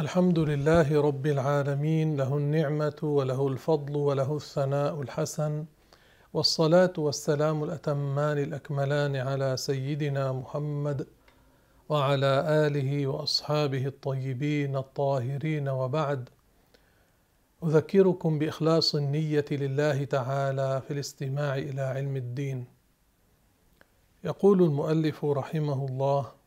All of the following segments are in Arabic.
الحمد لله رب العالمين له النعمة وله الفضل وله الثناء الحسن والصلاة والسلام الأتمان الأكملان على سيدنا محمد وعلى آله وأصحابه الطيبين الطاهرين وبعد. أذكركم بإخلاص النية لله تعالى في الاستماع إلى علم الدين. يقول المؤلف رحمه الله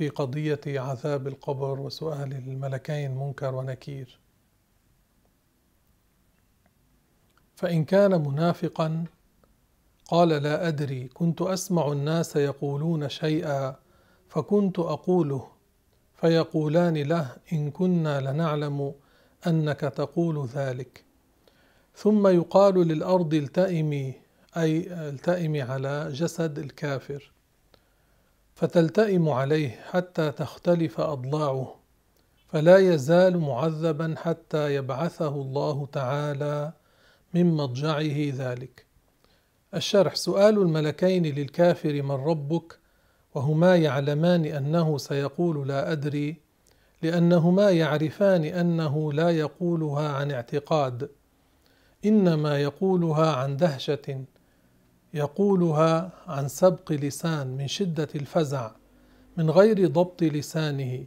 في قضية عذاب القبر وسؤال الملكين منكر ونكير. فإن كان منافقا قال لا أدري كنت أسمع الناس يقولون شيئا فكنت أقوله فيقولان له إن كنا لنعلم أنك تقول ذلك. ثم يقال للأرض التئمي أي التئمي على جسد الكافر. فتلتئم عليه حتى تختلف أضلاعه فلا يزال معذبا حتى يبعثه الله تعالى من مضجعه ذلك. الشرح سؤال الملكين للكافر من ربك؟ وهما يعلمان أنه سيقول لا أدري. لأنهما يعرفان أنه لا يقولها عن اعتقاد إنما يقولها عن دهشة. يقولها عن سبق لسان من شدة الفزع من غير ضبط لسانه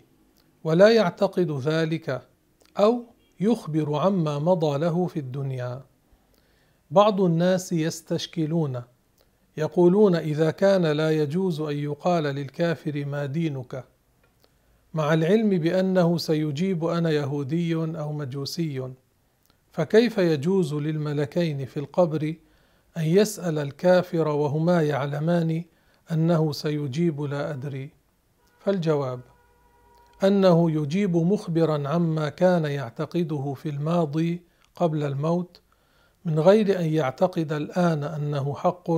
ولا يعتقد ذلك أو يخبر عما مضى له في الدنيا. بعض الناس يستشكلون يقولون إذا كان لا يجوز أن يقال للكافر ما دينك مع العلم بأنه سيجيب أنا يهودي أو مجوسي فكيف يجوز للملكين في القبر أن يسأل الكافر وهما يعلمان أنه سيجيب لا أدري. فالجواب أنه يجيب مخبرا عما كان يعتقده في الماضي قبل الموت من غير أن يعتقد الآن أنه حق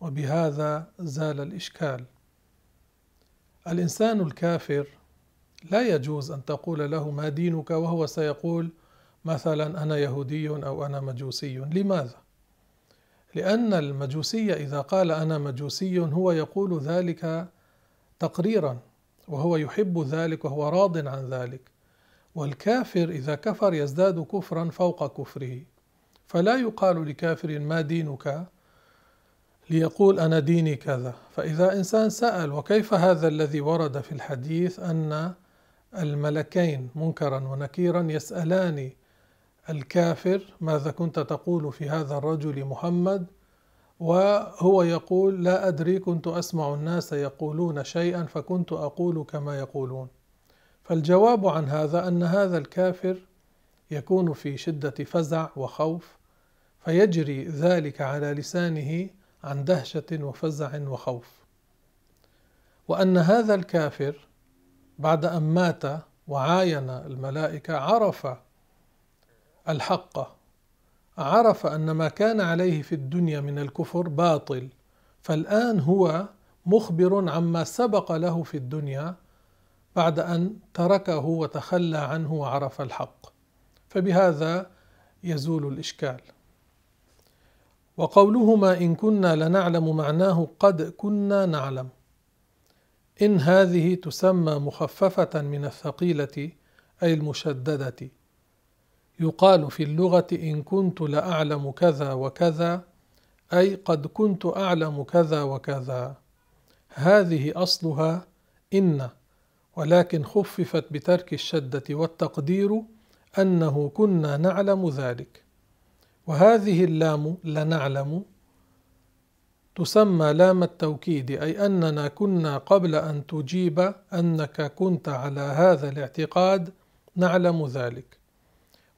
وبهذا زال الإشكال. الإنسان الكافر لا يجوز أن تقول له ما دينك؟ وهو سيقول مثلا أنا يهودي أو أنا مجوسي. لماذا؟ لأن المجوسي إذا قال أنا مجوسي هو يقول ذلك تقريرا وهو يحب ذلك وهو راض عن ذلك. والكافر إذا كفر يزداد كفرا فوق كفره. فلا يقال لكافر ما دينك ليقول أنا ديني كذا. فإذا إنسان سأل وكيف هذا الذي ورد في الحديث أن الملكين منكرا ونكيرا يسألان الكافر ماذا كنت تقول في هذا الرجل محمد؟ وهو يقول لا أدري كنت أسمع الناس يقولون شيئا فكنت أقول كما يقولون. فالجواب عن هذا أن هذا الكافر يكون في شدة فزع وخوف فيجري ذلك على لسانه عن دهشة وفزع وخوف. وأن هذا الكافر بعد أن مات وعاين الملائكة عرف الحق. عرف أن ما كان عليه في الدنيا من الكفر باطل فالآن هو مخبر عما سبق له في الدنيا بعد أن تركه وتخلى عنه وعرف الحق. فبهذا يزول الإشكال. وقولهما إن كنا لنعلم معناه قد كنا نعلم. إن هذه تسمى مخففة من الثقيلة أي المشددة. يقال في اللغة إن كنت لاعلم كذا وكذا أي قد كنت أعلم كذا وكذا. هذه أصلها إن ولكن خففت بترك الشدة والتقدير أنه كنا نعلم ذلك. وهذه اللام لنعلم تسمى لام التوكيد أي أننا كنا قبل أن تجيب أنك كنت على هذا الاعتقاد نعلم ذلك.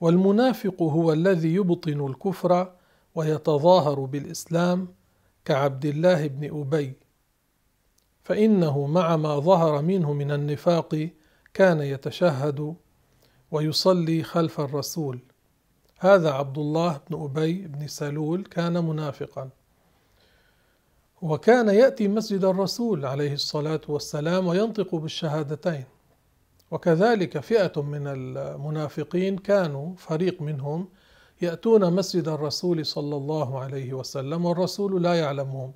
والمنافق هو الذي يبطن الكفر ويتظاهر بالإسلام كعبد الله بن أبي. فإنه مع ما ظهر منه من النفاق كان يتشهد ويصلي خلف الرسول. هذا عبد الله بن أبي بن سلول كان منافقا. وكان يأتي مسجد الرسول عليه الصلاة والسلام وينطق بالشهادتين. وكذلك فئة من المنافقين كانوا فريق منهم يأتون مسجد الرسول صلى الله عليه وسلم والرسول لا يعلمهم.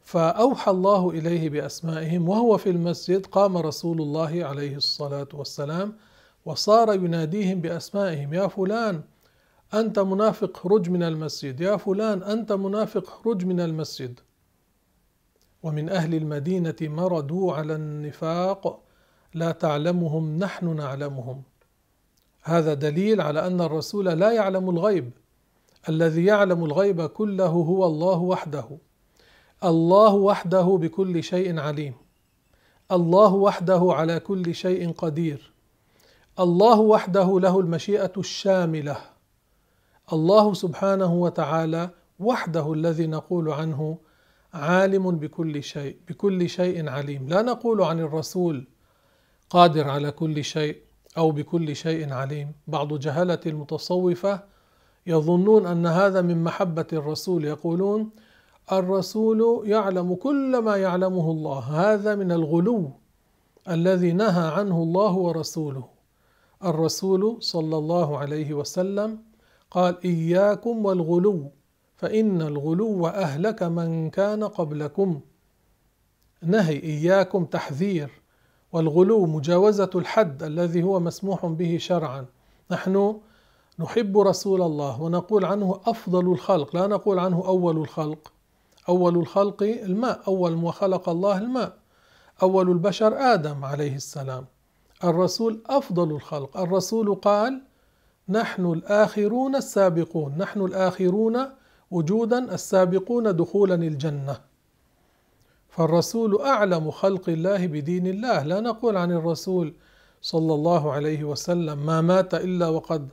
فأوحى الله إليه بأسمائهم وهو في المسجد قام رسول الله عليه الصلاة والسلام وصار يناديهم بأسمائهم يا فلان أنت منافق خرج من المسجد يا فلان أنت منافق خرج من المسجد. ومن أهل المدينة مردوا على النفاق لا تعلمهم نحن نعلمهم. هذا دليل على أن الرسول لا يعلم الغيب. الذي يعلم الغيب كله هو الله وحده. الله وحده بكل شيء عليم. الله وحده على كل شيء قدير. الله وحده له المشيئة الشاملة. الله سبحانه وتعالى وحده الذي نقول عنه عالم بكل شيء بكل شيء عليم. لا نقول عن الرسول قادر على كل شيء أو بكل شيء عليم. بعض جهله المتصوفة يظنون أن هذا من محبة الرسول يقولون الرسول يعلم كل ما يعلمه الله. هذا من الغلو الذي نهى عنه الله ورسوله. الرسول صلى الله عليه وسلم قال إياكم والغلو فإن الغلو أهلك من كان قبلكم. نهي إياكم تحذير. والغلو مجاوزة الحد الذي هو مسموح به شرعا. نحن نحب رسول الله ونقول عنه أفضل الخلق لا نقول عنه أول الخلق. أول الخلق الماء أول ما خلق الله الماء. أول البشر آدم عليه السلام. الرسول أفضل الخلق. الرسول قال نحن الآخرون السابقون نحن الآخرون وجودا السابقون دخولا الجنة. فالرسول أعلم خلق الله بدين الله. لا نقول عن الرسول صلى الله عليه وسلم ما مات إلا وقد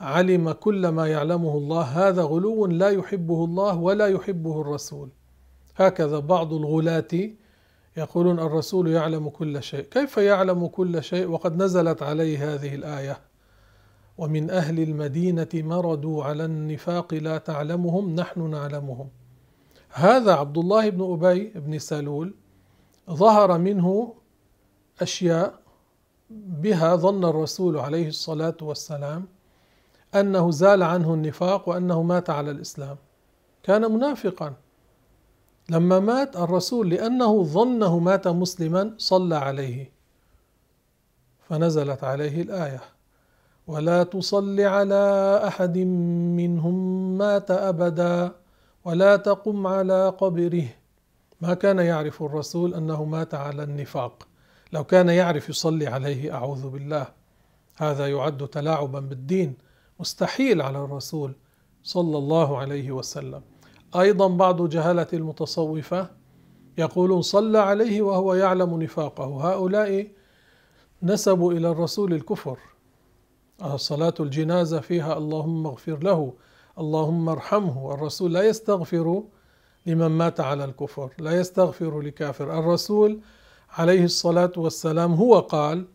علم كل ما يعلمه الله. هذا غلو لا يحبه الله ولا يحبه الرسول. هكذا بعض الغلاة يقولون الرسول يعلم كل شيء. كيف يعلم كل شيء؟ وقد نزلت عليه هذه الآية. ومن أهل المدينة مردوا على النفاق لا تعلمهم نحن نعلمهم. هذا عبد الله بن أبي بن سلول ظهر منه أشياء بها ظن الرسول عليه الصلاة والسلام أنه زال عنه النفاق وأنه مات على الإسلام. كان منافقا. لما مات الرسول لأنه ظنه مات مسلما صلى عليه. فنزلت عليه الآية ولا تصل على أحد منهم مات ابدا ولا تقم على قبره. ما كان يعرف الرسول أنه مات على النفاق. لو كان يعرف يصلي عليه أعوذ بالله. هذا يعد تلاعبا بالدين. مستحيل على الرسول صلى الله عليه وسلم. أيضا بعض جهله المتصوفة يقولون صلى عليه وهو يعلم نفاقه. هؤلاء نسبوا إلى الرسول الكفر. صلاة الجنازة فيها اللهم اغفر له. اللهم ارحمه الرسول لا يستغفر لمن مات على الكفر لا يستغفر لكافر. الرسول عليه الصلاة والسلام هو قال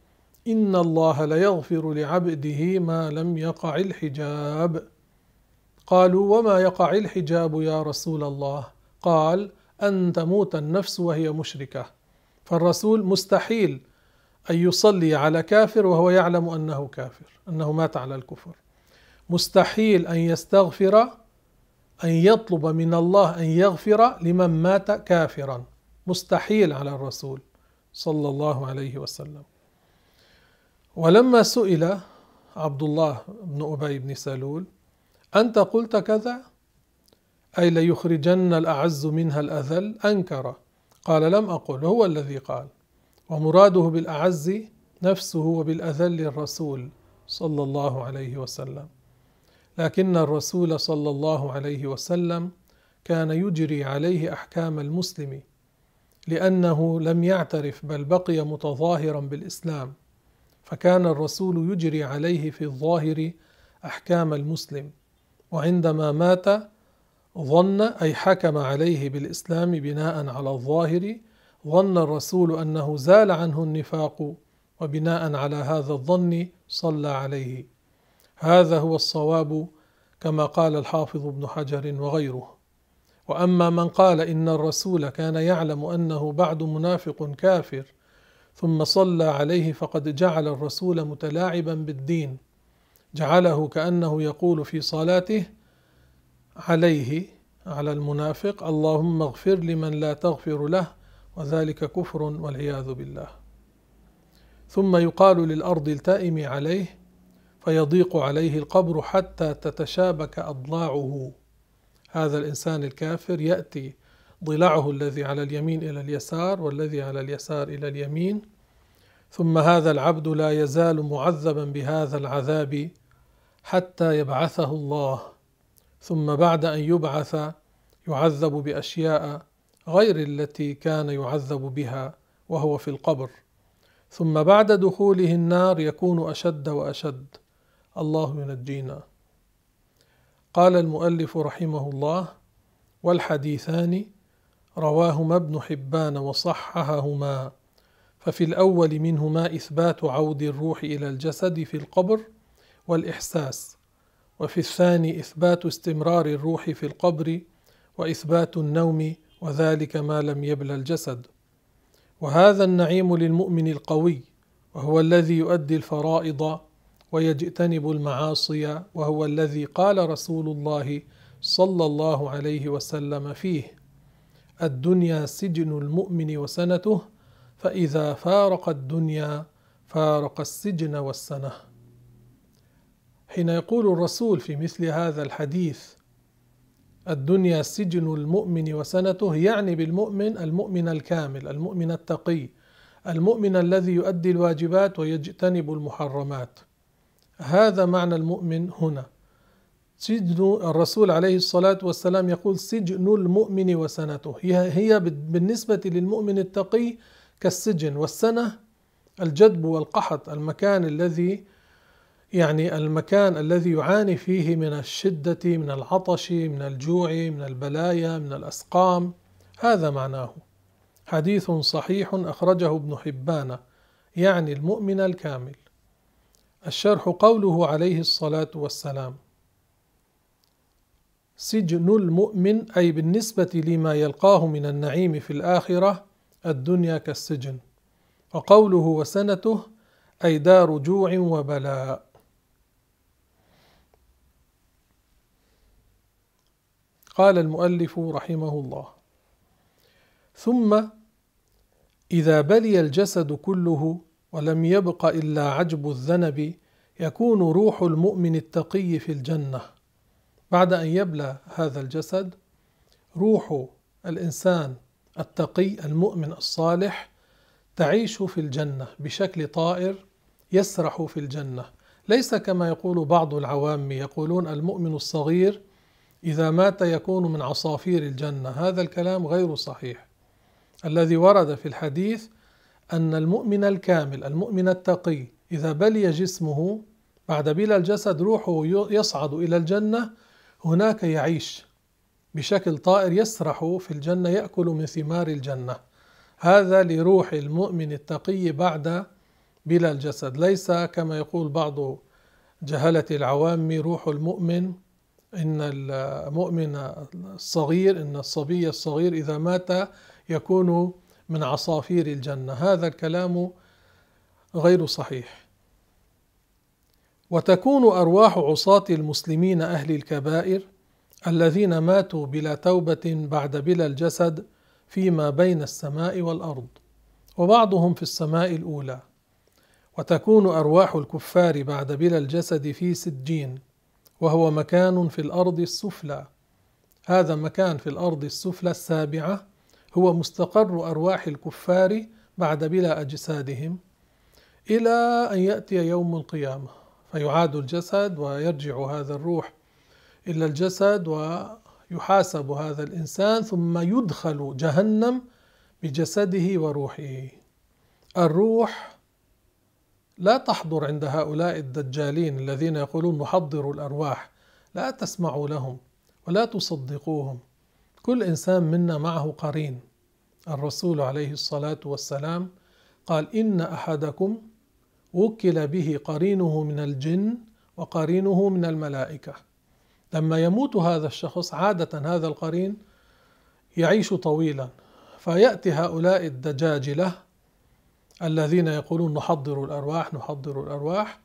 إن الله ليغفر لعبده ما لم يقع الحجاب. قالوا وما يقع الحجاب يا رسول الله؟ قال أن تموت النفس وهي مشركة. فالرسول مستحيل أن يصلي على كافر وهو يعلم أنه كافر أنه مات على الكفر. مستحيل أن يستغفر أن يطلب من الله أن يغفر لمن مات كافرا. مستحيل على الرسول صلى الله عليه وسلم. ولما سئل عبد الله بن أبي بن سلول أنت قلت كذا؟ أي ليخرجن الأعز منها الأذل؟ أنكر. قال لم أقل هو الذي قال. ومراده بالأعز نفسه وبالأذل الرسول صلى الله عليه وسلم. لكن الرسول صلى الله عليه وسلم كان يجري عليه أحكام المسلم لأنه لم يعترف بل بقي متظاهرا بالإسلام فكان الرسول يجري عليه في الظاهر أحكام المسلم وعندما مات ظن أي حكم عليه بالإسلام بناء على الظاهر ظن الرسول أنه زال عنه النفاق وبناء على هذا الظن صلى عليه. هذا هو الصواب كما قال الحافظ ابن حجر وغيره. وأما من قال إن الرسول كان يعلم أنه بعد منافق كافر ثم صلى عليه فقد جعل الرسول متلاعبا بالدين جعله كأنه يقول في صلاته عليه على المنافق اللهم اغفر لمن لا تغفر له وذلك كفر والعياذ بالله. ثم يقال للأرض التائم عليه فيضيق عليه القبر حتى تتشابك أضلاعه. هذا الإنسان الكافر يأتي ضلعه الذي على اليمين إلى اليسار والذي على اليسار إلى اليمين ثم هذا العبد لا يزال معذبا بهذا العذاب حتى يبعثه الله. ثم بعد أن يبعث يعذب بأشياء غير التي كان يعذب بها وهو في القبر. ثم بعد دخوله النار يكون أشد وأشد. الله ينجينا قال المؤلف رحمه الله والحديثان رواهما ابن حبان وصححهما ففي الأول منهما إثبات عود الروح إلى الجسد في القبر والإحساس وفي الثاني إثبات استمرار الروح في القبر وإثبات النوم وذلك ما لم يبلى الجسد. وهذا النعيم للمؤمن القوي وهو الذي يؤدي الفرائض ويجتنب المعاصي وهو الذي قال رسول الله صلى الله عليه وسلم فيه الدنيا سجن المؤمن وسنته فإذا فارق الدنيا فارق السجن والسنة. حين يقول الرسول في مثل هذا الحديث الدنيا سجن المؤمن وسنته يعني بالمؤمن المؤمن الكامل المؤمن التقي المؤمن الذي يؤدي الواجبات ويجتنب المحرمات هذا معنى المؤمن هنا. سجن الرسول عليه الصلاة والسلام يقول سجن المؤمن وسنته. هي بالنسبة للمؤمن التقي كالسجن والسنة الجدب والقحط المكان الذي يعني المكان الذي يعاني فيه من الشدة من العطش من الجوع من البلايا من الأسقام. هذا معناه. حديث صحيح أخرجه ابن حبان يعني المؤمن الكامل. الشرح قوله عليه الصلاة والسلام. سجن المؤمن أي بالنسبة لما يلقاه من النعيم في الآخرة الدنيا كالسجن. وقوله وسنته أي دار جوع وبلاء. قال المؤلف رحمه الله. ثم إذا بلي الجسد كله ولم يبق إلا عجب الذنب يكون روح المؤمن التقي في الجنة. بعد أن يبلى هذا الجسد روح الإنسان التقي المؤمن الصالح تعيش في الجنة بشكل طائر يسرح في الجنة. ليس كما يقول بعض العوام يقولون المؤمن الصغير إذا مات يكون من عصافير الجنة. هذا الكلام غير صحيح. الذي ورد في الحديث أن المؤمن الكامل المؤمن التقي إذا بلي جسمه بعد بلا الجسد روحه يصعد إلى الجنة هناك يعيش بشكل طائر يسرح في الجنة يأكل من ثمار الجنة. هذا لروح المؤمن التقي بعد بلا الجسد. ليس كما يقول بعض جهلة العوام روح المؤمن إن المؤمن الصغير إن الصبي الصغير إذا مات يكون من عصافير الجنة. هذا الكلام غير صحيح. وتكون أرواح عصاة المسلمين أهل الكبائر الذين ماتوا بلا توبة بعد بلا الجسد فيما بين السماء والأرض وبعضهم في السماء الأولى. وتكون أرواح الكفار بعد بلا الجسد في سجين وهو مكان في الأرض السفلى. هذا مكان في الأرض السفلى السابعة هو مستقر أرواح الكفار بعد بلا أجسادهم إلى أن يأتي يوم القيامة. فيعاد الجسد ويرجع هذا الروح إلى الجسد ويحاسب هذا الإنسان ثم يدخل جهنم بجسده وروحه. الروح لا تحضر عند هؤلاء الدجالين الذين يقولون نحضر الأرواح لا تسمعوا لهم ولا تصدقوهم. كل إنسان منا معه قرين. الرسول عليه الصلاة والسلام قال إن أحدكم وكل به قرينه من الجن وقرينه من الملائكة. لما يموت هذا الشخص عادة هذا القرين يعيش طويلا. فيأتي هؤلاء الدجاجله الذين يقولون نحضر الأرواح نحضر الأرواح.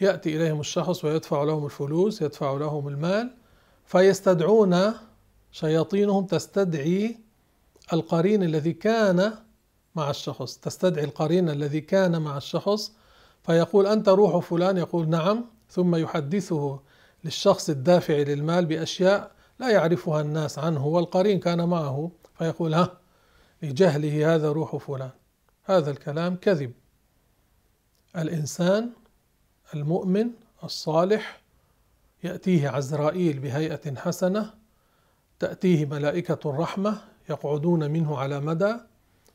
يأتي إليهم الشخص ويدفع لهم الفلوس يدفع لهم المال فيستدعون شياطينهم تستدعي القرين الذي كان مع الشخص. تستدعي القرين الذي كان مع الشخص. فيقول أنت روح فلان؟ يقول نعم. ثم يحدثه للشخص الدافع للمال بأشياء لا يعرفها الناس عنه والقرين كان معه. فيقول ها لجهله هذا روح فلان. هذا الكلام كذب. الإنسان المؤمن الصالح يأتيه عزرائيل بهيئة حسنة تأتيه ملائكة الرحمة يقعدون منه على مدى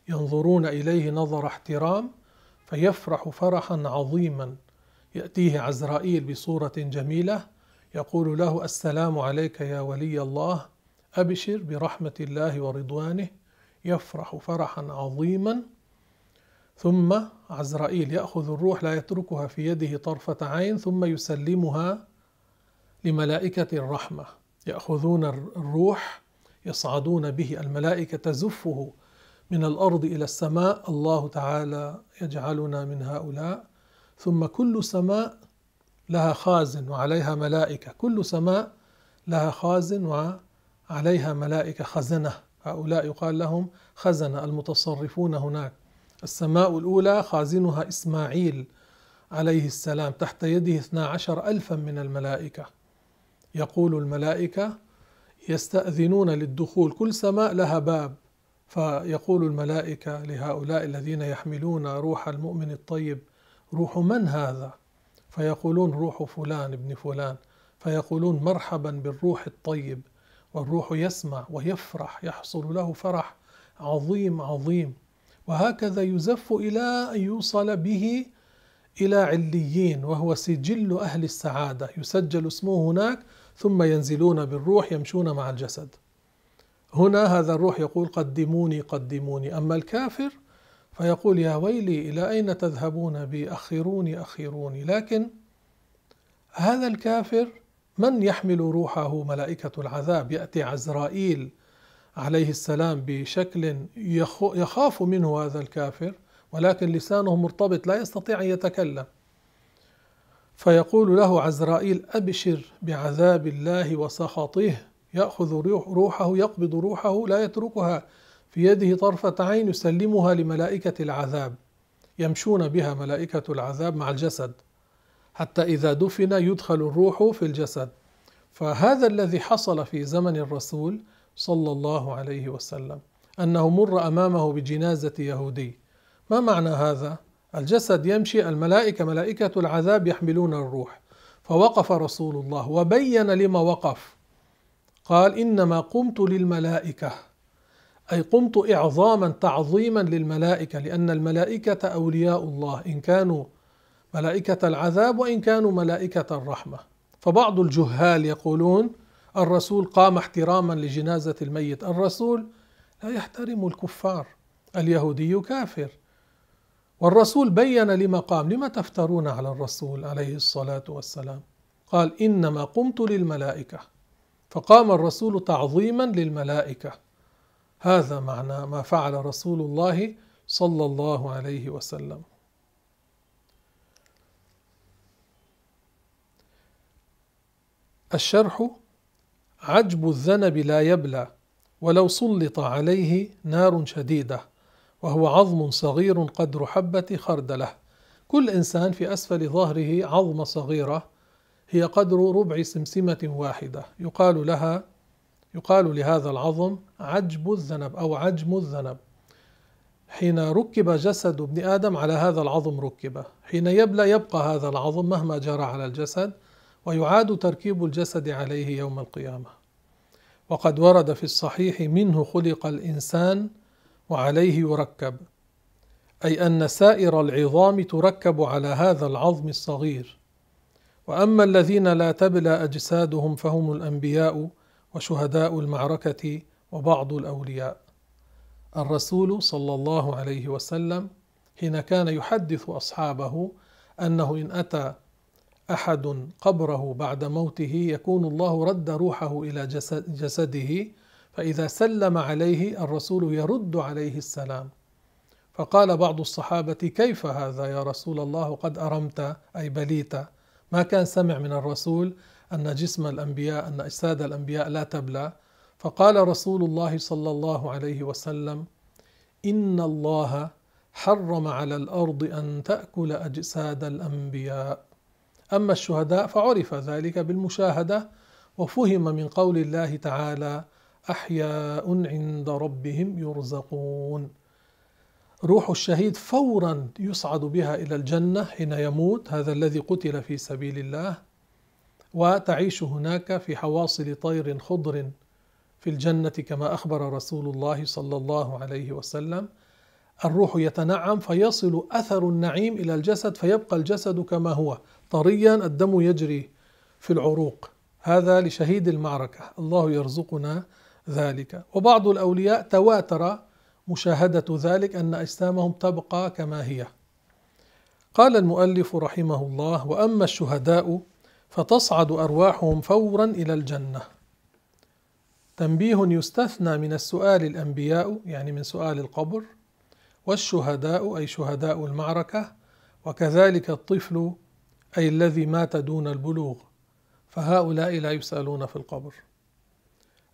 ينظرون إليه نظر احترام فيفرح فرحا عظيما. يأتيه عزرائيل بصورة جميلة يقول له السلام عليك يا ولي الله أبشر برحمة الله ورضوانه. يفرح فرحا عظيما. ثم عزرائيل يأخذ الروح لا يتركها في يده طرفة عين ثم يسلمها لملائكة الرحمة. يأخذون الروح يصعدون به الملائكة تزفه من الأرض إلى السماء الله تعالى يجعلنا من هؤلاء. ثم كل سماء لها خازن وعليها ملائكة. كل سماء لها خازن وعليها ملائكة خزنة. هؤلاء يقال لهم خزنة المتصرفون هناك. السماء الأولى خازنها إسماعيل عليه السلام تحت يده اثنا عشر ألفا من الملائكة. يقول الملائكة يستأذنون للدخول كل سماء لها باب. فيقول الملائكة لهؤلاء الذين يحملون روح المؤمن الطيب روح من هذا؟ فيقولون روح فلان ابن فلان. فيقولون مرحبا بالروح الطيب والروح يسمع ويفرح يحصل له فرح عظيم عظيم. وهكذا يزف إلى أن يوصل به إلى عليين وهو سجل أهل السعادة. يسجل اسمه هناك ثم ينزلون بالروح يمشون مع الجسد. هنا هذا الروح يقول قدموني قدموني. أما الكافر فيقول يا ويلي إلى أين تذهبون بي؟ أخروني أخروني. لكن هذا الكافر من يحمل روحه؟ ملائكة العذاب. يأتي عزرائيل عليه السلام بشكل يخاف منه هذا الكافر ولكن لسانه مرتبط لا يستطيع أن يتكلم. فيقول له عزرائيل أبشر بعذاب الله وسخطه. يأخذ روحه يقبض روحه لا يتركها في يده طرفة عين يسلمها لملائكة العذاب. يمشون بها ملائكة العذاب مع الجسد. حتى إذا دفن يدخل الروح في الجسد. فهذا الذي حصل في زمن الرسول صلى الله عليه وسلم أنه مر أمامه بجنازة يهودي. ما معنى هذا؟ الجسد يمشي الملائكة ملائكة العذاب يحملون الروح. فوقف رسول الله وبين لما وقف. قال إنما قمت للملائكة. أي قمت إعظاما تعظيما للملائكة لأن الملائكة أولياء الله إن كانوا ملائكة العذاب وإن كانوا ملائكة الرحمة. فبعض الجهال يقولون الرسول قام احتراما لجنازة الميت. الرسول لا يحترم الكفار. اليهودي كافر. والرسول بين لما قام لما تفترون على الرسول عليه الصلاة والسلام؟ قال إنما قمت للملائكة. فقام الرسول تعظيما للملائكة. هذا معنى ما فعل رسول الله صلى الله عليه وسلم. الشرح عجب الذنب لا يبلى ولو سلط عليه نار شديدة. وهو عظم صغير قدر حبة خردلة. كل إنسان في أسفل ظهره عظمه صغيرة هي قدر ربع سمسمة واحدة. يقال لها يقال لهذا العظم عجب الذنب أو عجم الذنب. حين ركب جسد ابن آدم على هذا العظم ركب. حين يبلى يبقى هذا العظم مهما جرى على الجسد ويعاد تركيب الجسد عليه يوم القيامة. وقد ورد في الصحيح منه خلق الإنسان وعليه يركب. أي أن سائر العظام تركب على هذا العظم الصغير. وأما الذين لا تبلى أجسادهم فهم الأنبياء وشهداء المعركة وبعض الأولياء. الرسول صلى الله عليه وسلم حين كان يحدث أصحابه أنه إن أتى أحد قبره بعد موته يكون الله رد روحه إلى جسده فإذا سلم عليه الرسول يرد عليه السلام. فقال بعض الصحابة كيف هذا يا رسول الله؟ قد أرمت أي بليت. ما كان سمع من الرسول أن جسم الأنبياء أن أجساد الأنبياء لا تبلى. فقال رسول الله صلى الله عليه وسلم إن الله حرم على الأرض أن تأكل أجساد الأنبياء. أما الشهداء فعرف ذلك بالمشاهدة وفهم من قول الله تعالى أحياء عند ربهم يرزقون. روح الشهيد فورا يصعد بها إلى الجنة حين يموت هذا الذي قتل في سبيل الله. وتعيش هناك في حواصل طير خضر في الجنة كما أخبر رسول الله صلى الله عليه وسلم. الروح يتنعم فيصل أثر النعيم إلى الجسد فيبقى الجسد كما هو طريا الدم يجري في العروق. هذا لشهيد المعركة. الله يرزقنا ذلك. وبعض الأولياء تواتر مشاهدة ذلك أن اجسامهم تبقى كما هي. قال المؤلف رحمه الله وأما الشهداء فتصعد أرواحهم فورا إلى الجنة. تنبيه يستثنى من السؤال الأنبياء يعني من سؤال القبر والشهداء أي شهداء المعركة وكذلك الطفل أي الذي مات دون البلوغ فهؤلاء لا يسألون في القبر.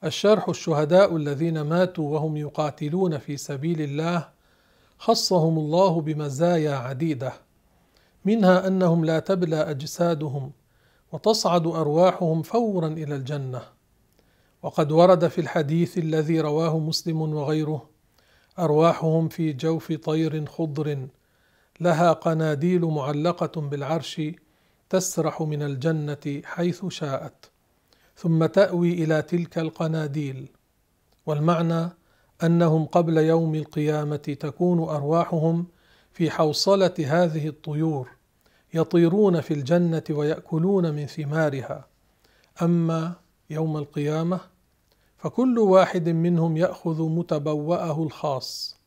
الشرح الشهداء الذين ماتوا وهم يقاتلون في سبيل الله خصهم الله بمزايا عديدة منها أنهم لا تبلى أجسادهم وتصعد أرواحهم فورا إلى الجنة. وقد ورد في الحديث الذي رواه مسلم وغيره أرواحهم في جوف طير خضر لها قناديل معلقة بالعرش تسرح من الجنة حيث شاءت. ثم تأوي إلى تلك القناديل. والمعنى أنهم قبل يوم القيامة تكون أرواحهم في حوصلة هذه الطيور يطيرون في الجنة ويأكلون من ثمارها. أما يوم القيامة فكل واحد منهم يأخذ متبوأه الخاص.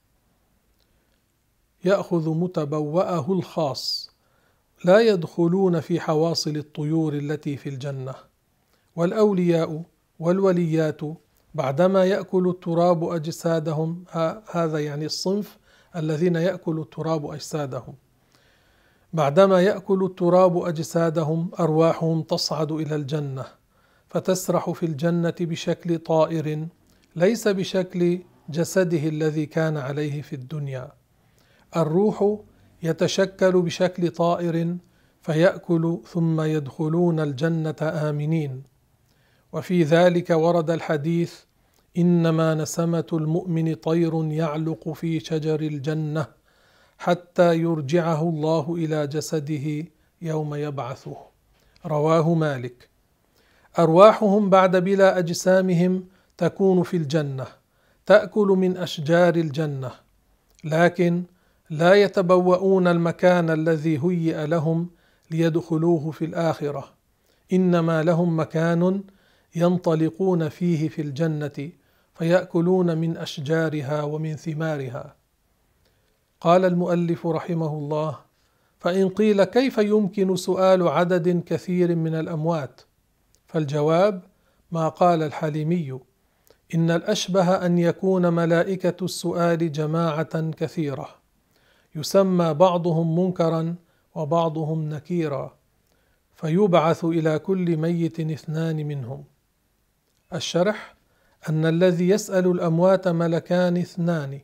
يأخذ متبوأه الخاص. لا يدخلون في حواصل الطيور التي في الجنة. والأولياء والوليات بعدما يأكل التراب أجسادهم هذا يعني الصنف الذين يأكل التراب أجسادهم. بعدما يأكل التراب أجسادهم أرواحهم تصعد إلى الجنة فتسرح في الجنة بشكل طائر ليس بشكل جسده الذي كان عليه في الدنيا. الروح يتشكل بشكل طائر فيأكل ثم يدخلون الجنة آمنين. وفي ذلك ورد الحديث إنما نسمة المؤمن طير يعلق في شجر الجنة حتى يرجعه الله إلى جسده يوم يبعثه. رواه مالك. أرواحهم بعد بلا أجسامهم تكون في الجنة تأكل من أشجار الجنة لكن لا يتبوؤون المكان الذي هيئ لهم ليدخلوه في الآخرة. إنما لهم مكان ينطلقون فيه في الجنة فيأكلون من أشجارها ومن ثمارها. قال المؤلف رحمه الله فإن قيل كيف يمكن سؤال عدد كثير من الأموات؟ فالجواب ما قال الحليمي إن الأشبه أن يكون ملائكة السؤال جماعة كثيرة. يسمى بعضهم منكرا وبعضهم نكيرا. فيبعث إلى كل ميت اثنان منهم. الشرح أن الذي يسأل الأموات ملكان اثنان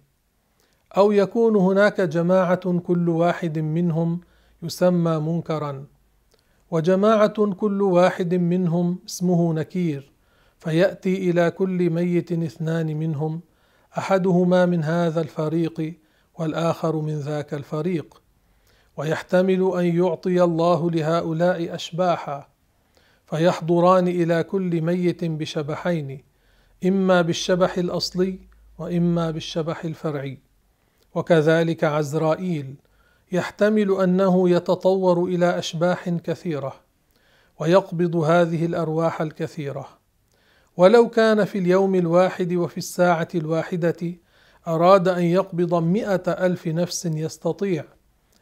أو يكون هناك جماعة كل واحد منهم يسمى منكرا وجماعة كل واحد منهم اسمه نكير فيأتي إلى كل ميت اثنان منهم أحدهما من هذا الفريق والآخر من ذاك الفريق ويحتمل أن يعطي الله لهؤلاء أشباحا. فيحضران إلى كل ميت بشبحين إما بالشبح الأصلي وإما بالشبح الفرعي. وكذلك عزرائيل يحتمل أنه يتطور إلى أشباح كثيرة ويقبض هذه الأرواح الكثيرة. ولو كان في اليوم الواحد وفي الساعة الواحدة أراد أن يقبض مائه ألف نفس يستطيع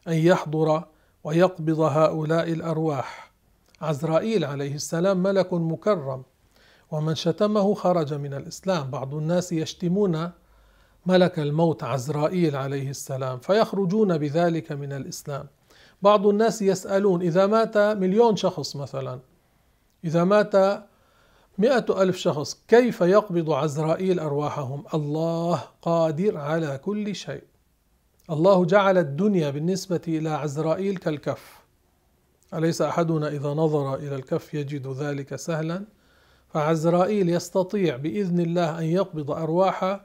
أن يحضر ويقبض هؤلاء الأرواح. عزرائيل عليه السلام ملك مكرم ومن شتمه خرج من الإسلام. بعض الناس يشتمون ملك الموت عزرائيل عليه السلام فيخرجون بذلك من الإسلام. بعض الناس يسألون إذا مات مليون شخص مثلا إذا مات مئة ألف شخص كيف يقبض عزرائيل أرواحهم؟ الله قادر على كل شيء. الله جعل الدنيا بالنسبة إلى عزرائيل كالكف. أليس أحدنا إذا نظر إلى الكف يجد ذلك سهلا؟ فعزرائيل يستطيع بإذن الله أن يقبض أرواح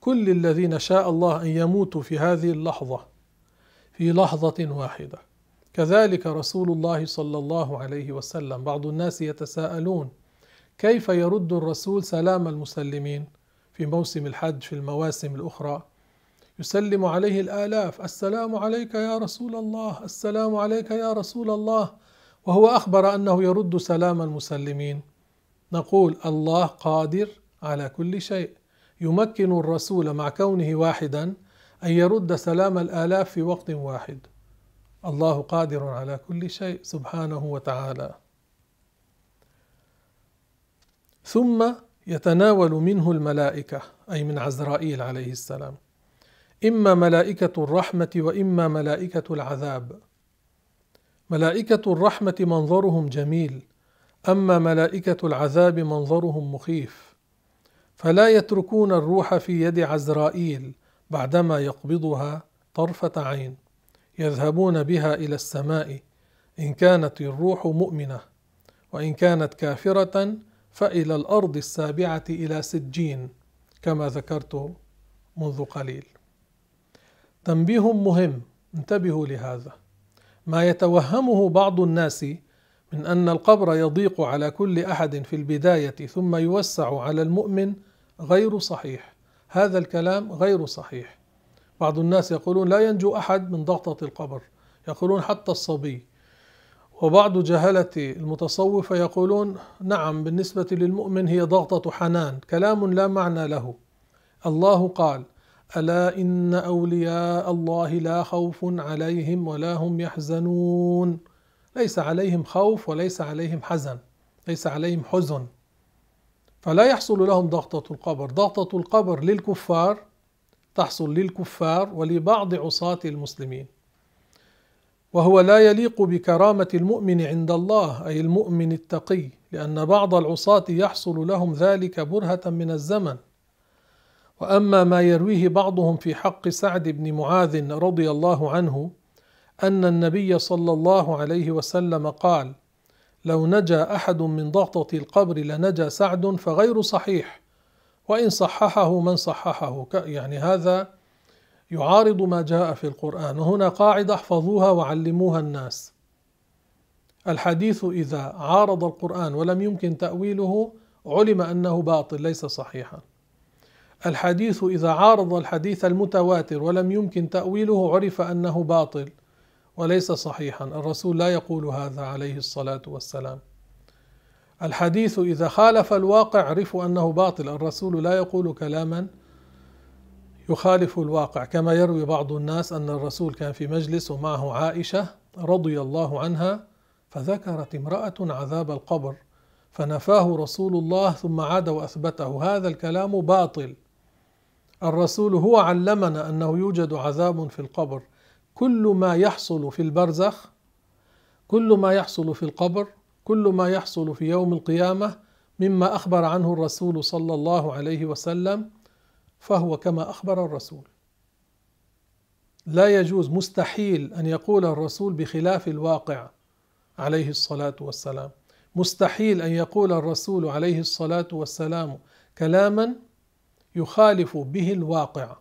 كل الذين شاء الله أن يموتوا في هذه اللحظة في لحظة واحدة. كذلك رسول الله صلى الله عليه وسلم بعض الناس يتساءلون كيف يرد الرسول سلام المسلمين في موسم الحج في المواسم الأخرى؟ يسلم عليه الآلاف. السلام عليك يا رسول الله. السلام عليك يا رسول الله. وهو أخبر أنه يرد سلام المسلمين. نقول الله قادر على كل شيء. يمكن الرسول مع كونه واحدا أن يرد سلام الآلاف في وقت واحد. الله قادر على كل شيء سبحانه وتعالى. ثم يتناول منه الملائكة أي من عزرائيل عليه السلام. إما ملائكة الرحمة وإما ملائكة العذاب. ملائكة الرحمة منظرهم جميل أما ملائكة العذاب منظرهم مخيف. فلا يتركون الروح في يد عزرائيل بعدما يقبضها طرفة عين يذهبون بها إلى السماء إن كانت الروح مؤمنة وإن كانت كافرة فإلى الأرض السابعة إلى سجين كما ذكرت منذ قليل. تنبيه مهم. انتبهوا لهذا. ما يتوهمه بعض الناس من أن القبر يضيق على كل أحد في البداية ثم يوسع على المؤمن غير صحيح. هذا الكلام غير صحيح. بعض الناس يقولون لا ينجو أحد من ضغطة القبر. يقولون حتى الصبي. وبعض جهلة المتصوفة يقولون نعم بالنسبة للمؤمن هي ضغطة حنان. كلام لا معنى له. الله قال ألا إن أولياء الله لا خوف عليهم ولا هم يحزنون. ليس عليهم خوف وليس عليهم حزن ليس عليهم حزن. فلا يحصل لهم ضغطة القبر. ضغطة القبر للكفار تحصل للكفار ولبعض عصاة المسلمين. وهو لا يليق بكرامة المؤمن عند الله أي المؤمن التقي لأن بعض العصاة يحصل لهم ذلك برهة من الزمن. وأما ما يرويه بعضهم في حق سعد بن معاذ رضي الله عنه أن النبي صلى الله عليه وسلم قال لو نجا أحد من ضغطة القبر لنجا سعد فغير صحيح. وإن صححه من صححه. يعني هذا يعارض ما جاء في القرآن. وهنا قاعدة احفظوها وعلموها الناس. الحديث إذا عارض القرآن ولم يمكن تأويله علم أنه باطل ليس صحيحا. الحديث إذا عارض الحديث المتواتر ولم يمكن تأويله عرف أنه باطل وليس صحيحا. الرسول لا يقول هذا عليه الصلاة والسلام. الحديث إذا خالف الواقع عرفوا أنه باطل. الرسول لا يقول كلاما يخالف الواقع كما يروي بعض الناس أن الرسول كان في مجلس ومعه عائشة رضي الله عنها فذكرت امرأة عذاب القبر فنفاه رسول الله ثم عاد وأثبته. هذا الكلام باطل. الرسول هو علمنا أنه يوجد عذاب في القبر. كل ما يحصل في البرزخ كل ما يحصل في القبر كل ما يحصل في يوم القيامة مما أخبر عنه الرسول صلى الله عليه وسلم فهو كما أخبر الرسول. لا يجوز مستحيل أن يقول الرسول بخلاف الواقع عليه الصلاة والسلام. مستحيل أن يقول الرسول عليه الصلاة والسلام كلاما يخالف به الواقع.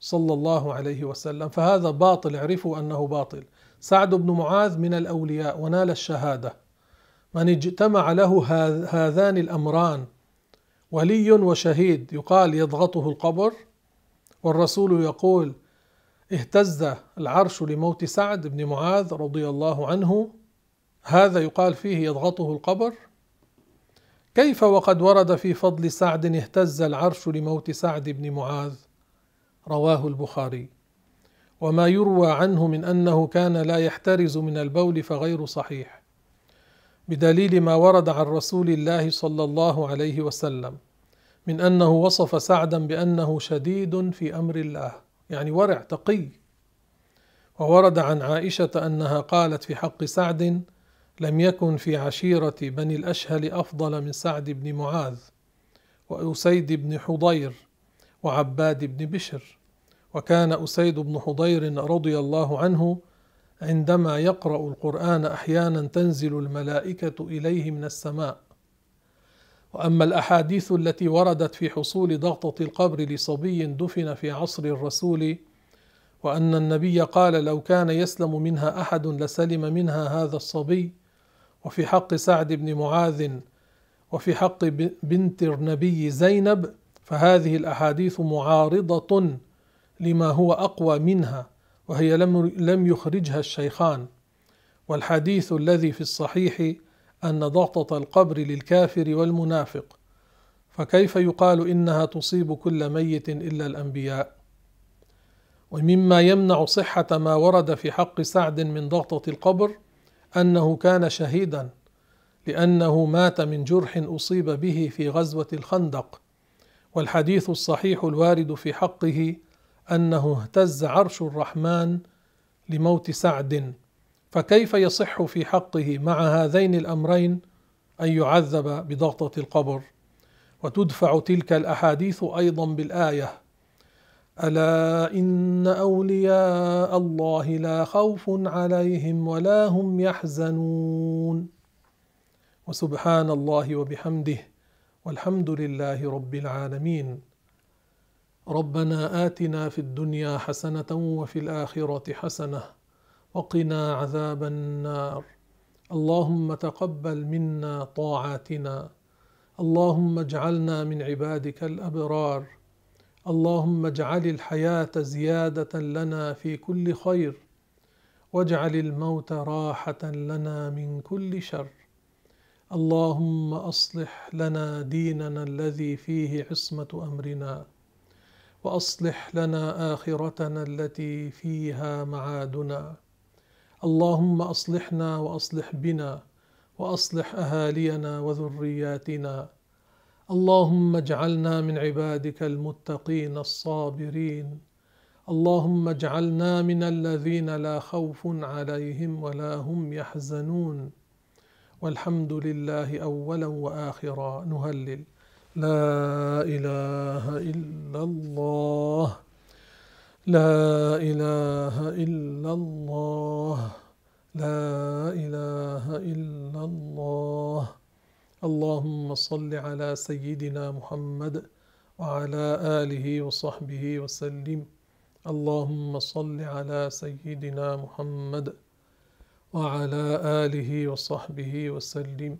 صلى الله عليه وسلم. فهذا باطل اعرفوا أنه باطل. سعد بن معاذ من الأولياء ونال الشهادة. من اجتمع له هذان الأمران ولي وشهيد يقال يضغطه القبر والرسول يقول اهتز العرش لموت سعد بن معاذ رضي الله عنه. هذا يقال فيه يضغطه القبر. كيف وقد ورد في فضل سعد اهتز العرش لموت سعد بن معاذ؟ رواه البخاري. وما يروى عنه من أنه كان لا يحترز من البول فغير صحيح. بدليل ما ورد عن رسول الله صلى الله عليه وسلم من أنه وصف سعدا بأنه شديد في أمر الله يعني ورع تقي. وورد عن عائشة أنها قالت في حق سعد لم يكن في عشيرة بني الأشهل أفضل من سعد بن معاذ وأسيد بن حضير وعباد بن بشر وكان أسيد بن حضير رضي الله عنه عندما يقرأ القرآن أحيانا تنزل الملائكة إليه من السماء. وأما الأحاديث التي وردت في حصول ضغطة القبر لصبي دفن في عصر الرسول وأن النبي قال لو كان يسلم منها أحد لسلم منها هذا الصبي وفي حق سعد بن معاذ وفي حق بنت النبي زينب فهذه الأحاديث معارضة لما هو أقوى منها وهي لم لم يخرجها الشيخان. والحديث الذي في الصحيح أن ضغطة القبر للكافر والمنافق. فكيف يقال إنها تصيب كل ميت إلا الأنبياء؟ ومما يمنع صحة ما ورد في حق سعد من ضغطة القبر أنه كان شهيدا لأنه مات من جرح أصيب به في غزوة الخندق. والحديث الصحيح الوارد في حقه أنه اهتز عرش الرحمن لموت سعد. فكيف يصح في حقه مع هذين الأمرين أن يعذب بضغطة القبر؟ وتدفع تلك الأحاديث أيضا بالآية. ألا إن أولياء الله لا خوف عليهم ولا هم يحزنون. وسبحان الله وبحمده والحمد لله رب العالمين. ربنا آتنا في الدنيا حسنة وفي الآخرة حسنة وقنا عذاب النار. اللهم تقبل منا طاعاتنا. اللهم اجعلنا من عبادك الأبرار. اللهم اجعل الحياة زيادة لنا في كل خير واجعل الموت راحة لنا من كل شر. اللهم أصلح لنا ديننا الذي فيه عصمة أمرنا وأصلح لنا آخرتنا التي فيها معادنا. اللهم أصلحنا وأصلح بنا وأصلح أهالينا وذرياتنا. اللهم اجعلنا من عبادك المتقين الصابرين. اللهم اجعلنا من الذين لا خوف عليهم ولا هم يحزنون. والحمد لله أولا وآخرا. نهلل. لا إله إلا الله. لا إله إلا الله. لا إله إلا الله. اللهم صل على سيدنا محمد وعلى آله وصحبه وسلم. اللهم صل على سيدنا محمد وعلى آله وصحبه وسلم.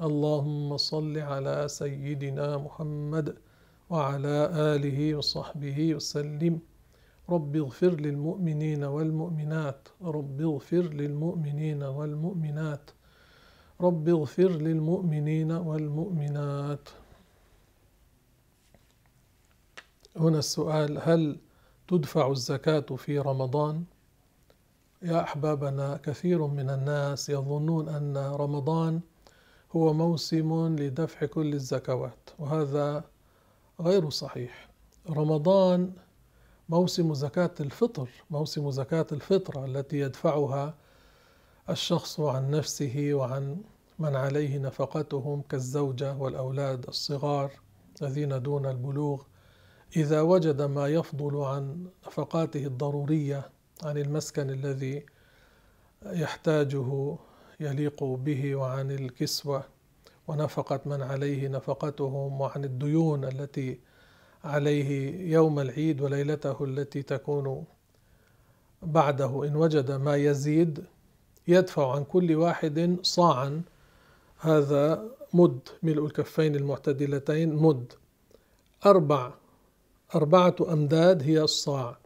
اللهم صل على سيدنا محمد وعلى آله وصحبه وسلم. رب اغفر للمؤمنين والمؤمنات. رب اغفر للمؤمنين والمؤمنات. رب اغفر للمؤمنين والمؤمنات هنا السؤال هل تدفع الزكاة في رمضان؟ يا أحبابنا كثير من الناس يظنون أن رمضان هو موسم لدفع كل الزكوات وهذا غير صحيح رمضان موسم زكاة الفطر موسم زكاة الفطرة التي يدفعها الشخص عن نفسه وعن من عليه نفقتهم كالزوجة والأولاد الصغار الذين دون البلوغ إذا وجد ما يفضل عن نفقاته الضرورية عن المسكن الذي يحتاجه يليق به وعن الكسوة ونفقة من عليه نفقتهم وعن الديون التي عليه يوم العيد وليلته التي تكون بعده إن وجد ما يزيد يدفع عن كل واحد صاعا هذا مد ملء الكفين المعتدلتين مد. أربع. أربعة أمداد هي الصاع.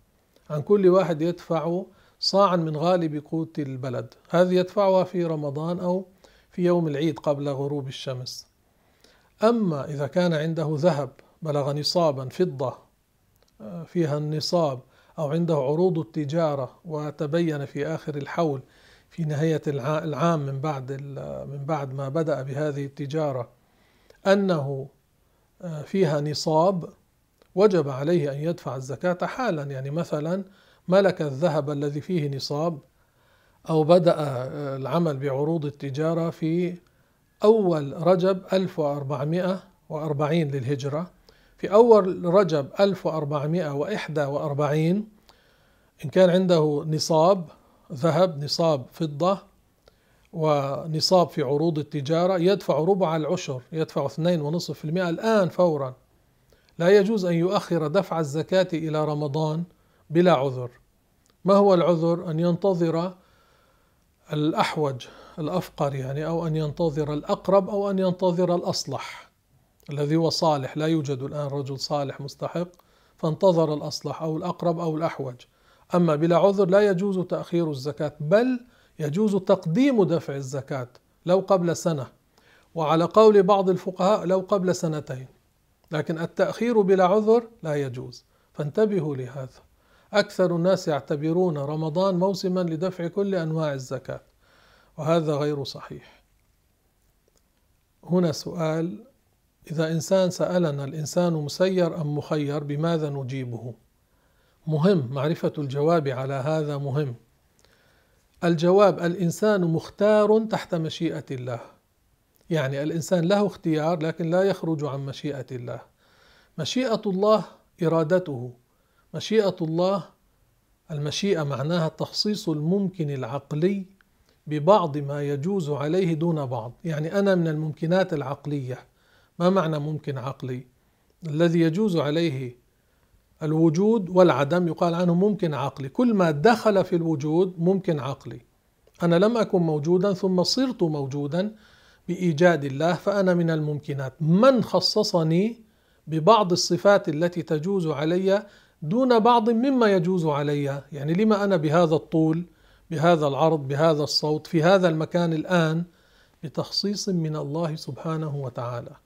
عن كل واحد يدفع صاعا من غالب قوت البلد. هذه يدفعها في رمضان أو في يوم العيد قبل غروب الشمس. أما إذا كان عنده ذهب بلغ نصابا فضة آه، فيها النصاب أو عنده عروض التجارة وتبين في آخر الحول في نهاية العام من بعد من بعد ما بدأ بهذه التجارة أنه آه، فيها نصاب وجب عليه أن يدفع الزكاة حالا. يعني مثلا ملك الذهب الذي فيه نصاب أو بدأ العمل بعروض التجارة في أول رجب 1440 للهجرة. في أول رجب 1441 إن كان عنده نصاب ذهب نصاب فضة ونصاب في عروض التجارة يدفع ربع العشر يدفع 2.5% الآن فورا. لا يجوز أن يؤخر دفع الزكاة إلى رمضان بلا عذر. ما هو العذر؟ أن ينتظر الأحوج الأفقر يعني أو أن ينتظر الأقرب أو أن ينتظر الأصلح الذي هو صالح. لا يوجد الآن رجل صالح مستحق فانتظر الأصلح أو الأقرب أو الأحوج. أما بلا عذر لا يجوز تأخير الزكاة بل يجوز تقديم دفع الزكاة لو قبل سنة. وعلى قول بعض الفقهاء لو قبل سنتين. لكن التأخير بلا عذر لا يجوز. فانتبهوا لهذا. أكثر الناس يعتبرون رمضان موسما لدفع كل أنواع الزكاة وهذا غير صحيح. هنا سؤال إذا إنسان سألنا الإنسان مسير أم مخير بماذا نجيبه؟ مهم معرفة الجواب على هذا مهم. الجواب الإنسان مختار تحت مشيئة الله. يعني الإنسان له اختيار لكن لا يخرج عن مشيئة الله. مشيئة الله إرادته. مشيئة الله المشيئة معناها تخصيص الممكن العقلي ببعض ما يجوز عليه دون بعض. يعني أنا من الممكنات العقلية. ما معنى ممكن عقلي؟ الذي يجوز عليه الوجود والعدم يقال عنه ممكن عقلي. كل ما دخل في الوجود ممكن عقلي. أنا لم أكن موجودا ثم صرت موجودا بإيجاد الله فأنا من الممكنات. من خصصني ببعض الصفات التي تجوز علي دون بعض مما يجوز علي؟ يعني لما أنا بهذا الطول بهذا العرض بهذا الصوت في هذا المكان الآن بتخصيص من الله سبحانه وتعالى.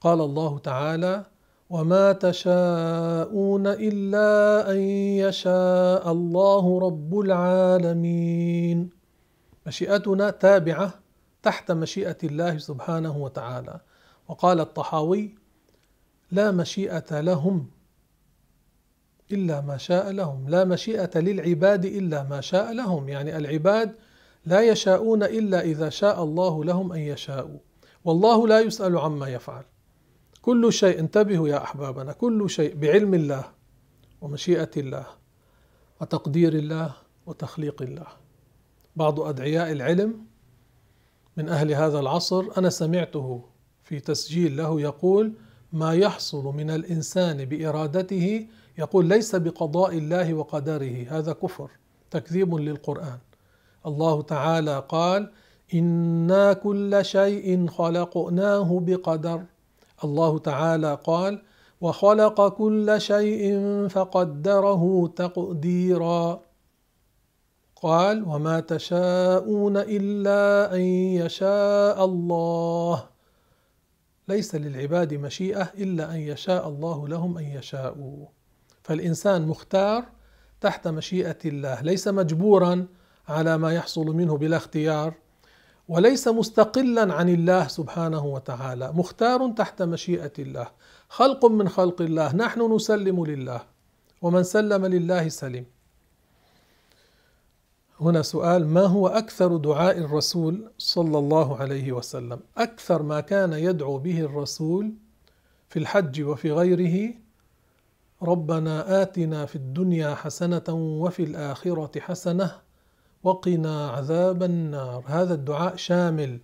قال الله تعالى وما تشاءون الا ان يشاء الله رب العالمين. مشيئتنا تابعه تحت مشيئه الله سبحانه وتعالى. وقال الطحاوي لا مشيئه لهم الا ما شاء لهم. لا مشيئه للعباد الا ما شاء لهم. يعني العباد لا يشاءون الا اذا شاء الله لهم ان يشاءوا. والله لا يسال عما يفعل. كل شيء انتبهوا يا أحبابنا كل شيء بعلم الله ومشيئة الله وتقدير الله وتخليق الله. بعض أدعياء العلم من أهل هذا العصر أنا سمعته في تسجيل له يقول ما يحصل من الإنسان بإرادته يقول ليس بقضاء الله وقدره هذا كفر تكذيب للقرآن. الله تعالى قال أنا كل شيء خلقناه بقدر الله تعالى قال وخلق كل شيء فقدره تقديرا. قال وما تشاءون إلا أن يشاء الله. ليس للعباد مشيئة إلا أن يشاء الله لهم أن يشاءوا. فالإنسان مختار تحت مشيئة الله ليس مجبورا على ما يحصل منه بلا اختيار. وليس مستقلا عن الله سبحانه وتعالى مختار تحت مشيئة الله خلق من خلق الله نحن نسلم لله ومن سلم لله سلم. هنا سؤال ما هو أكثر دعاء الرسول صلى الله عليه وسلم؟ أكثر ما كان يدعو به الرسول في الحج وفي غيره؟ ربنا آتنا في الدنيا حسنة وفي الآخرة حسنة وقنا عذاب النار. هذا الدعاء شامل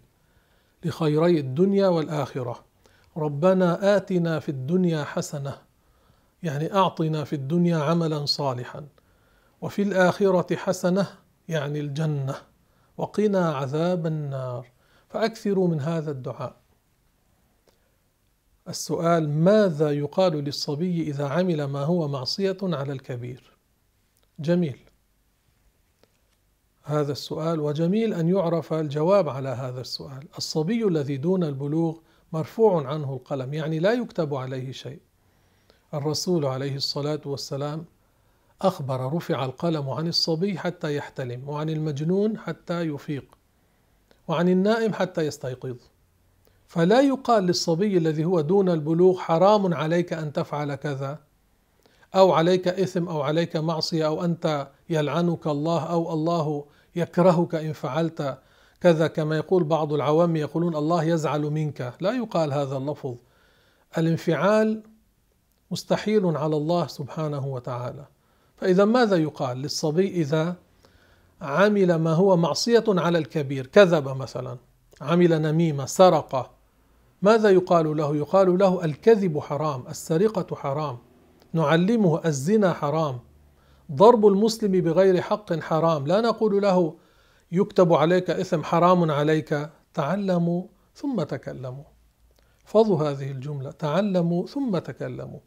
لخيري الدنيا والآخرة. ربنا آتنا في الدنيا حسنة يعني أعطنا في الدنيا عملا صالحا وفي الآخرة حسنة يعني الجنة. وقنا عذاب النار. فأكثروا من هذا الدعاء. السؤال ماذا يقال للصبي إذا عمل ما هو معصية على الكبير؟ جميل. هذا السؤال وجميل أن يعرف الجواب على هذا السؤال. الصبي الذي دون البلوغ مرفوع عنه القلم يعني لا يكتب عليه شيء. الرسول عليه الصلاة والسلام أخبر رفع القلم عن الصبي حتى يحتلم وعن المجنون حتى يفيق وعن النائم حتى يستيقظ. فلا يقال للصبي الذي هو دون البلوغ حرام عليك أن تفعل كذا أو عليك إثم أو عليك معصية أو أنت يلعنك الله أو الله يكرهك إن فعلت كذا كما يقول بعض العوام يقولون الله يزعل منك. لا يقال هذا اللفظ. الانفعال مستحيل على الله سبحانه وتعالى. فإذا ماذا يقال للصبي إذا عمل ما هو معصية على الكبير؟ كذب مثلا عمل نميمة سرق. ماذا يقال له؟ يقال له الكذب حرام السرقة حرام. نعلمه الزنا حرام. ضرب المسلم بغير حق حرام. لا نقول له يكتب عليك إثم حرام عليك تعلموا ثم تكلموا. فضوا هذه الجملة تعلموا ثم تكلموا.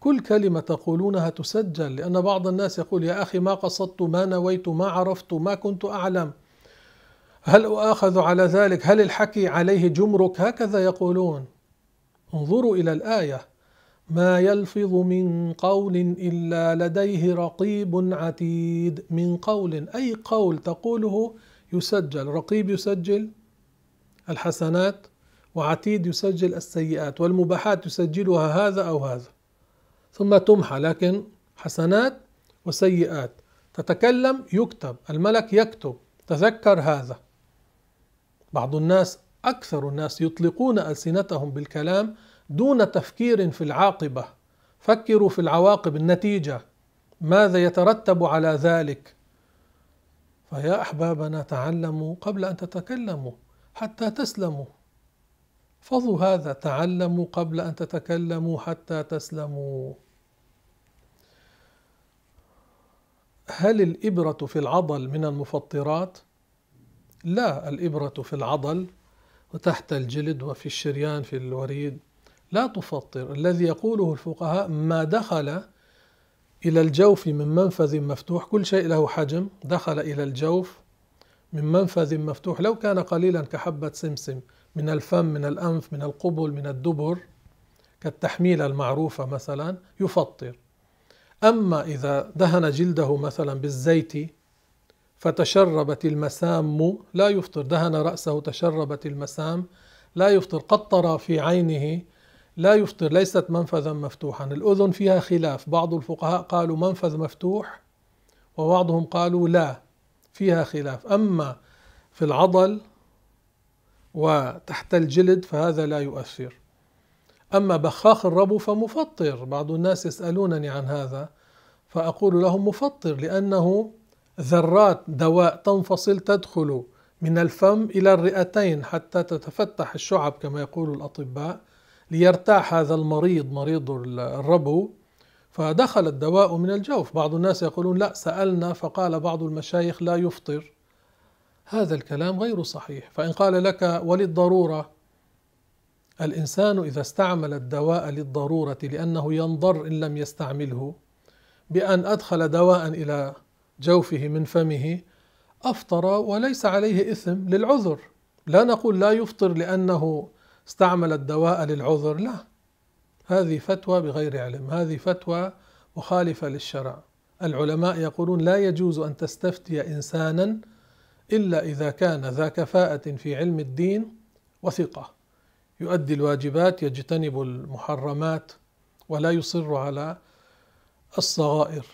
كل كلمة تقولونها تسجل لأن بعض الناس يقول يا أخي ما قصدت ما نويت ما عرفت ما كنت أعلم. هل أؤاخذ على ذلك؟ هل الحكي عليه جمرك؟ هكذا يقولون. انظروا إلى الآية. ما يلفظ من قول إلا لديه رقيب عتيد. من قول أي قول تقوله يسجل. رقيب يسجل الحسنات وعتيد يسجل السيئات والمباحات يسجلها هذا أو هذا. ثم تمحى لكن حسنات وسيئات. تتكلم يكتب. الملك يكتب. تذكر هذا. بعض الناس أكثر الناس يطلقون ألسنتهم بالكلام دون تفكير في العاقبة. فكروا في العواقب النتيجة. ماذا يترتب على ذلك؟ فيا أحبابنا تعلموا قبل أن تتكلموا حتى تسلموا. فضوا هذا تعلموا قبل أن تتكلموا حتى تسلموا. هل الإبرة في العضل من المفطرات؟ لا الإبرة في العضل وتحت الجلد وفي الشريان في الوريد. لا تفطر. الذي يقوله الفقهاء ما دخل إلى الجوف من منفذ مفتوح كل شيء له حجم دخل إلى الجوف من منفذ مفتوح. لو كان قليلا كحبة سمسم من الفم من الأنف من القبل من الدبر كالتحميلة المعروفة مثلا يفطر. أما إذا دهن جلده مثلا بالزيت فتشربت المسام لا يفطر. دهن رأسه تشربت المسام لا يفطر. قطر في عينه لا يفطر ليست منفذا مفتوحا. الأذن فيها خلاف. بعض الفقهاء قالوا منفذ مفتوح وبعضهم قالوا لا فيها خلاف. أما في العضل وتحت الجلد فهذا لا يؤثر. أما بخاخ الربو فمفطر. بعض الناس يسألونني عن هذا فأقول لهم مفطر لأنه ذرات دواء تنفصل تدخل من الفم إلى الرئتين حتى تتفتح الشعب كما يقول الأطباء. ليرتاح هذا المريض مريض الربو. فدخل الدواء من الجوف. بعض الناس يقولون لا سألنا فقال بعض المشايخ لا يفطر. هذا الكلام غير صحيح. فإن قال لك وللضرورة الإنسان إذا استعمل الدواء للضرورة لأنه ينضر إن لم يستعمله بأن أدخل دواء إلى جوفه من فمه أفطر وليس عليه إثم للعذر. لا نقول لا يفطر لأنه استعمل الدواء للعذر. لا هذه فتوى بغير علم هذه فتوى مخالفة للشرع. العلماء يقولون لا يجوز أن تستفتي إنسانا إلا إذا كان ذا كفاءة في علم الدين وثقة. يؤدي الواجبات يجتنب المحرمات ولا يصر على الصغائر.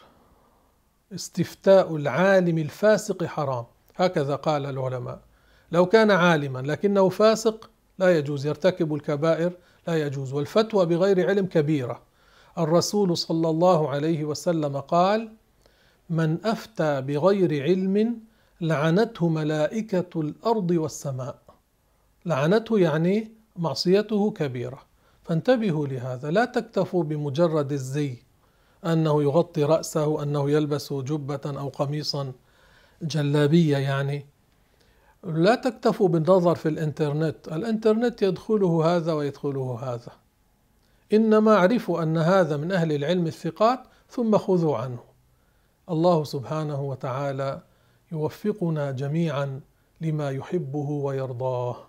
استفتاء العالم الفاسق حرام هكذا قال العلماء. لو كان عالما لكنه فاسق لا يجوز يرتكب الكبائر لا يجوز. والفتوى بغير علم كبيرة. الرسول صلى الله عليه وسلم قال من أفتى بغير علم لعنته ملائكة الأرض والسماء. لعنته يعني معصيته كبيرة. فانتبهوا لهذا. لا تكتفوا بمجرد الزي أنه يغطي رأسه أنه يلبس جبة أو قميصا جلابية يعني. لا تكتفوا بالنظر في الإنترنت. الإنترنت يدخله هذا ويدخله هذا. إنما اعرفوا أن هذا من أهل العلم الثقات ثم خذوا عنه. الله سبحانه وتعالى يوفقنا جميعا لما يحبه ويرضاه.